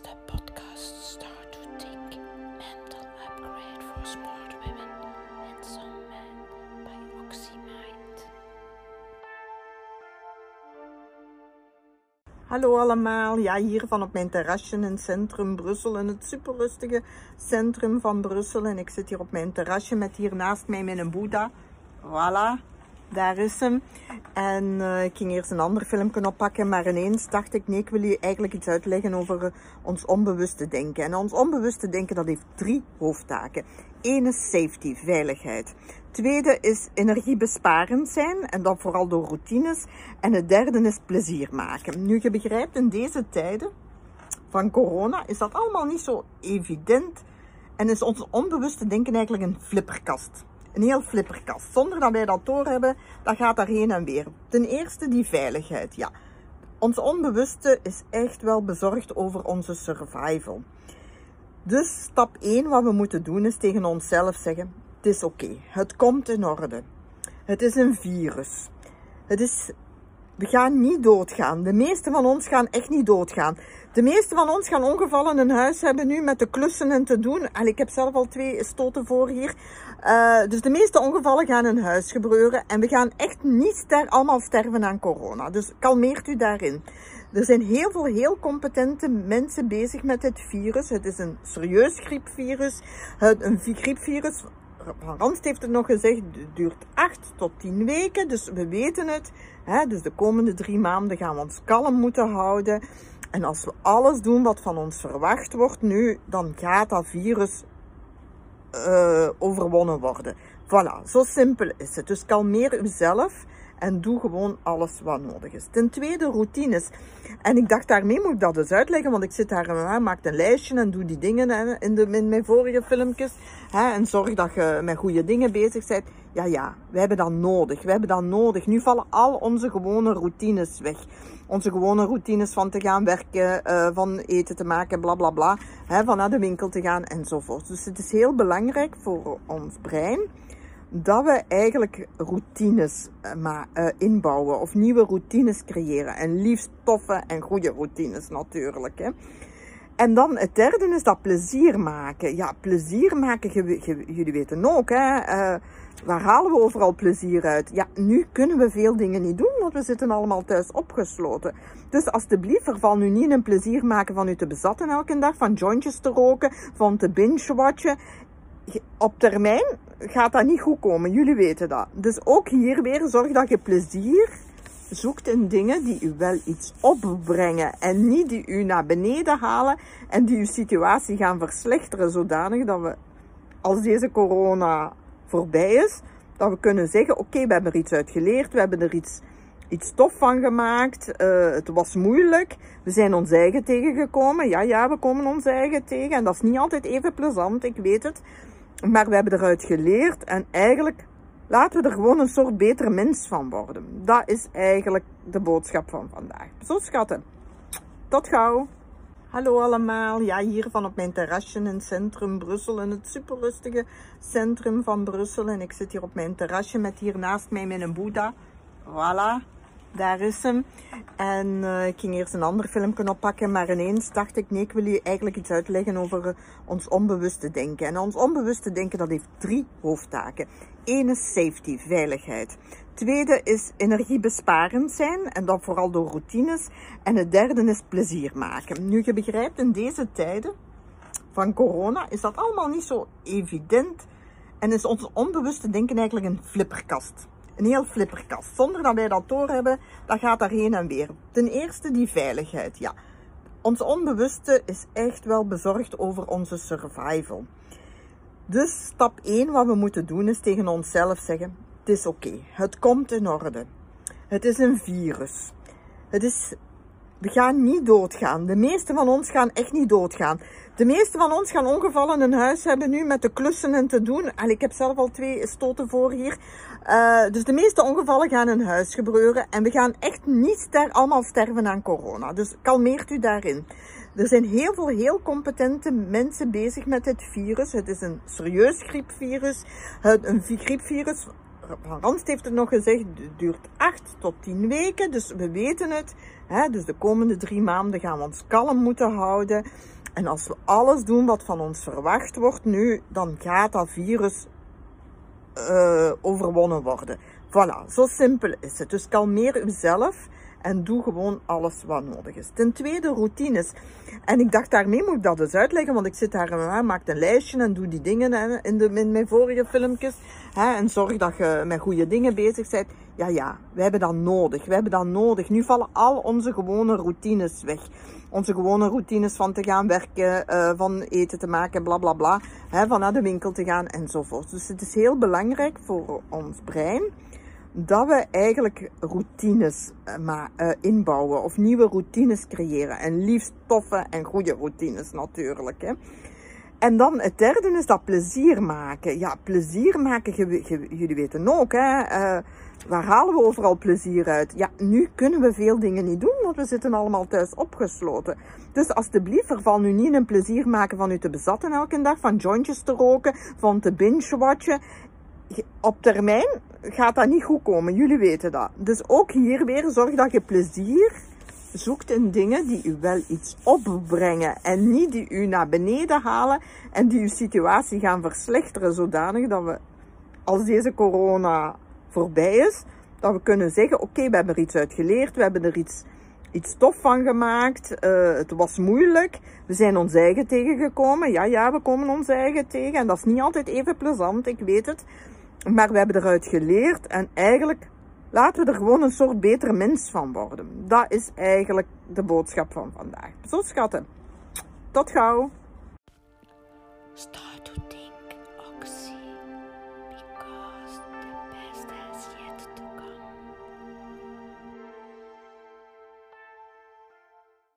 is de podcast Start to Think Mental Upgrade for Smart Women and Some Men by Oxymind. Hallo allemaal, ja hier van op mijn terrasje in centrum Brussel, in het superrustige centrum van Brussel. En ik zit hier op mijn terrasje met hier naast mij mijn Boeddha. Voilà, daar is hem. En eh, ik ging eerst een ander filmpje oppakken, maar ineens dacht ik, nee, ik wil je eigenlijk iets uitleggen over eh, ons onbewuste denken. En ons onbewuste denken, dat heeft drie hoofdtaken. Eén is safety, veiligheid. Tweede is energiebesparend zijn, en dat vooral door routines. En het derde is plezier maken. Nu, je begrijpt, in deze tijden van corona is dat allemaal niet zo evident. En is ons onbewuste denken eigenlijk een flipperkast. Een heel flipperkast. Zonder dat wij dat doorhebben, dan gaat daar heen en weer. Ten eerste die veiligheid, ja. Ons onbewuste is echt wel bezorgd over onze survival. Dus stap 1 wat we moeten doen is tegen onszelf zeggen, het is oké, het komt in orde. Het is een virus. Het is, we gaan niet doodgaan. De meeste van ons gaan echt niet doodgaan. De meeste van ons gaan ongevallen in huis hebben nu met de klussen en te doen. En ik heb zelf al twee stoten voor hier. Uh, dus de meeste ongevallen gaan in huis gebeuren. En we gaan echt niet ster allemaal sterven aan corona. Dus kalmeert u daarin. Er zijn heel veel heel competente mensen bezig met dit virus. Het is een serieus griepvirus. Een griepvirus, Randst heeft het nog gezegd, het duurt 8 tot 10 weken. Dus we weten het. Dus de komende drie maanden gaan we ons kalm moeten houden. En als we alles doen wat van ons verwacht wordt nu, dan gaat dat virus uh, overwonnen worden. Voilà, zo simpel is het. Dus kalmeer uzelf en doe gewoon alles wat nodig is. Ten tweede, routines. En ik dacht, daarmee moet ik dat dus uitleggen, want ik zit daar en maak een lijstje en doe die dingen hè, in, de, in mijn vorige filmpjes. Hè, en zorg dat je met goede dingen bezig bent. Ja, ja, we hebben dat nodig. We hebben dat nodig. Nu vallen al onze gewone routines weg. Onze gewone routines van te gaan werken, uh, van eten te maken, bla bla bla. Hè, van naar de winkel te gaan enzovoort. Dus het is heel belangrijk voor ons brein dat we eigenlijk routines uh, maar, uh, inbouwen of nieuwe routines creëren. En liefst toffe en goede routines natuurlijk. Hè. En dan het derde is dat plezier maken. Ja, plezier maken, jullie weten ook, hè. Uh, waar halen we overal plezier uit? Ja, nu kunnen we veel dingen niet doen, want we zitten allemaal thuis opgesloten. Dus alsjeblieft, verval nu niet in een plezier maken van u te bezatten elke dag, van jointjes te roken, van te binge-watchen op termijn gaat dat niet goed komen. Jullie weten dat. Dus ook hier weer zorg dat je plezier zoekt in dingen die u wel iets opbrengen. En niet die u naar beneden halen en die uw situatie gaan verslechteren. Zodanig dat we, als deze corona voorbij is, dat we kunnen zeggen, oké, we hebben er iets uit geleerd. We hebben er iets, iets tof van gemaakt. Uh, het was moeilijk. We zijn ons eigen tegengekomen. Ja, ja, we komen ons eigen tegen. En dat is niet altijd even plezant, ik weet het. Maar we hebben eruit geleerd en eigenlijk laten we er gewoon een soort betere mens van worden. Dat is eigenlijk de boodschap van vandaag. Zo schatten. Tot gauw. Hallo allemaal, ja hier van op mijn terrasje in het centrum Brussel, in het superrustige centrum van Brussel. En ik zit hier op mijn terrasje met hier naast mij mijn Boeddha. Voilà, daar is hem. En uh, ik ging eerst een ander filmpje oppakken, maar ineens dacht ik, nee, ik wil je eigenlijk iets uitleggen over uh, ons onbewuste denken. En ons onbewuste denken, dat heeft drie hoofdtaken. Eén is safety, veiligheid. Tweede is energiebesparend zijn, en dat vooral door routines. En het derde is plezier maken. Nu, je begrijpt, in deze tijden van corona is dat allemaal niet zo evident. En is ons onbewuste denken eigenlijk een flipperkast een heel flipperkast. Zonder dat wij dat doorhebben, dan gaat daar heen en weer. Ten eerste die veiligheid, ja. Ons onbewuste is echt wel bezorgd over onze survival. Dus stap 1 wat we moeten doen is tegen onszelf zeggen, het is oké, het komt in orde. Het is een virus. Het is, we gaan niet doodgaan. De meeste van ons gaan echt niet doodgaan. De meeste van ons gaan ongevallen in huis hebben nu met de klussen en te doen. En ik heb zelf al twee stoten voor hier. Uh, dus de meeste ongevallen gaan in huis gebeuren. En we gaan echt niet ster allemaal sterven aan corona. Dus kalmeert u daarin. Er zijn heel veel heel competente mensen bezig met dit virus. Het is een serieus griepvirus. Een griepvirus, Van Randst heeft het nog gezegd, het duurt 8 tot 10 weken. Dus we weten het. Hè? Dus de komende drie maanden gaan we ons kalm moeten houden. En als we alles doen wat van ons verwacht wordt nu, dan gaat dat virus uh, overwonnen worden. Voilà, zo simpel is het. Dus kalmeer uzelf en doe gewoon alles wat nodig is. Ten tweede, routines. En ik dacht, daarmee moet ik dat dus uitleggen, want ik zit daar en maak een lijstje en doe die dingen in, de, in mijn vorige filmpjes. Hè, en zorg dat je met goede dingen bezig bent. Ja, ja, we hebben dat nodig. We hebben dat nodig. Nu vallen al onze gewone routines weg. Onze gewone routines van te gaan werken, uh, van eten te maken, bla bla bla. Hè, van naar de winkel te gaan enzovoort. Dus het is heel belangrijk voor ons brein dat we eigenlijk routines maar, uh, inbouwen of nieuwe routines creëren. En liefst toffe en goede routines natuurlijk. Hè. En dan het derde is dat plezier maken. Ja, plezier maken, jullie weten ook, hè. Uh, waar halen we overal plezier uit? Ja, nu kunnen we veel dingen niet doen, want we zitten allemaal thuis opgesloten. Dus alsjeblieft, verval nu niet in een plezier maken van u te bezatten elke dag, van jointjes te roken, van te binge-watchen. Op termijn gaat dat niet goed komen, jullie weten dat. Dus ook hier weer, zorg dat je plezier zoekt in dingen die u wel iets opbrengen en niet die u naar beneden halen en die uw situatie gaan verslechteren zodanig dat we, als deze corona voorbij is, dat we kunnen zeggen, oké, we hebben er iets uit geleerd, we hebben er iets, iets tof van gemaakt, uh, het was moeilijk, we zijn ons eigen tegengekomen, ja, ja, we komen ons eigen tegen en dat is niet altijd even plezant, ik weet het, maar we hebben eruit geleerd en eigenlijk laten we er gewoon een soort betere mens van worden. Dat is eigenlijk de boodschap van vandaag. Zo schatten. Tot gauw.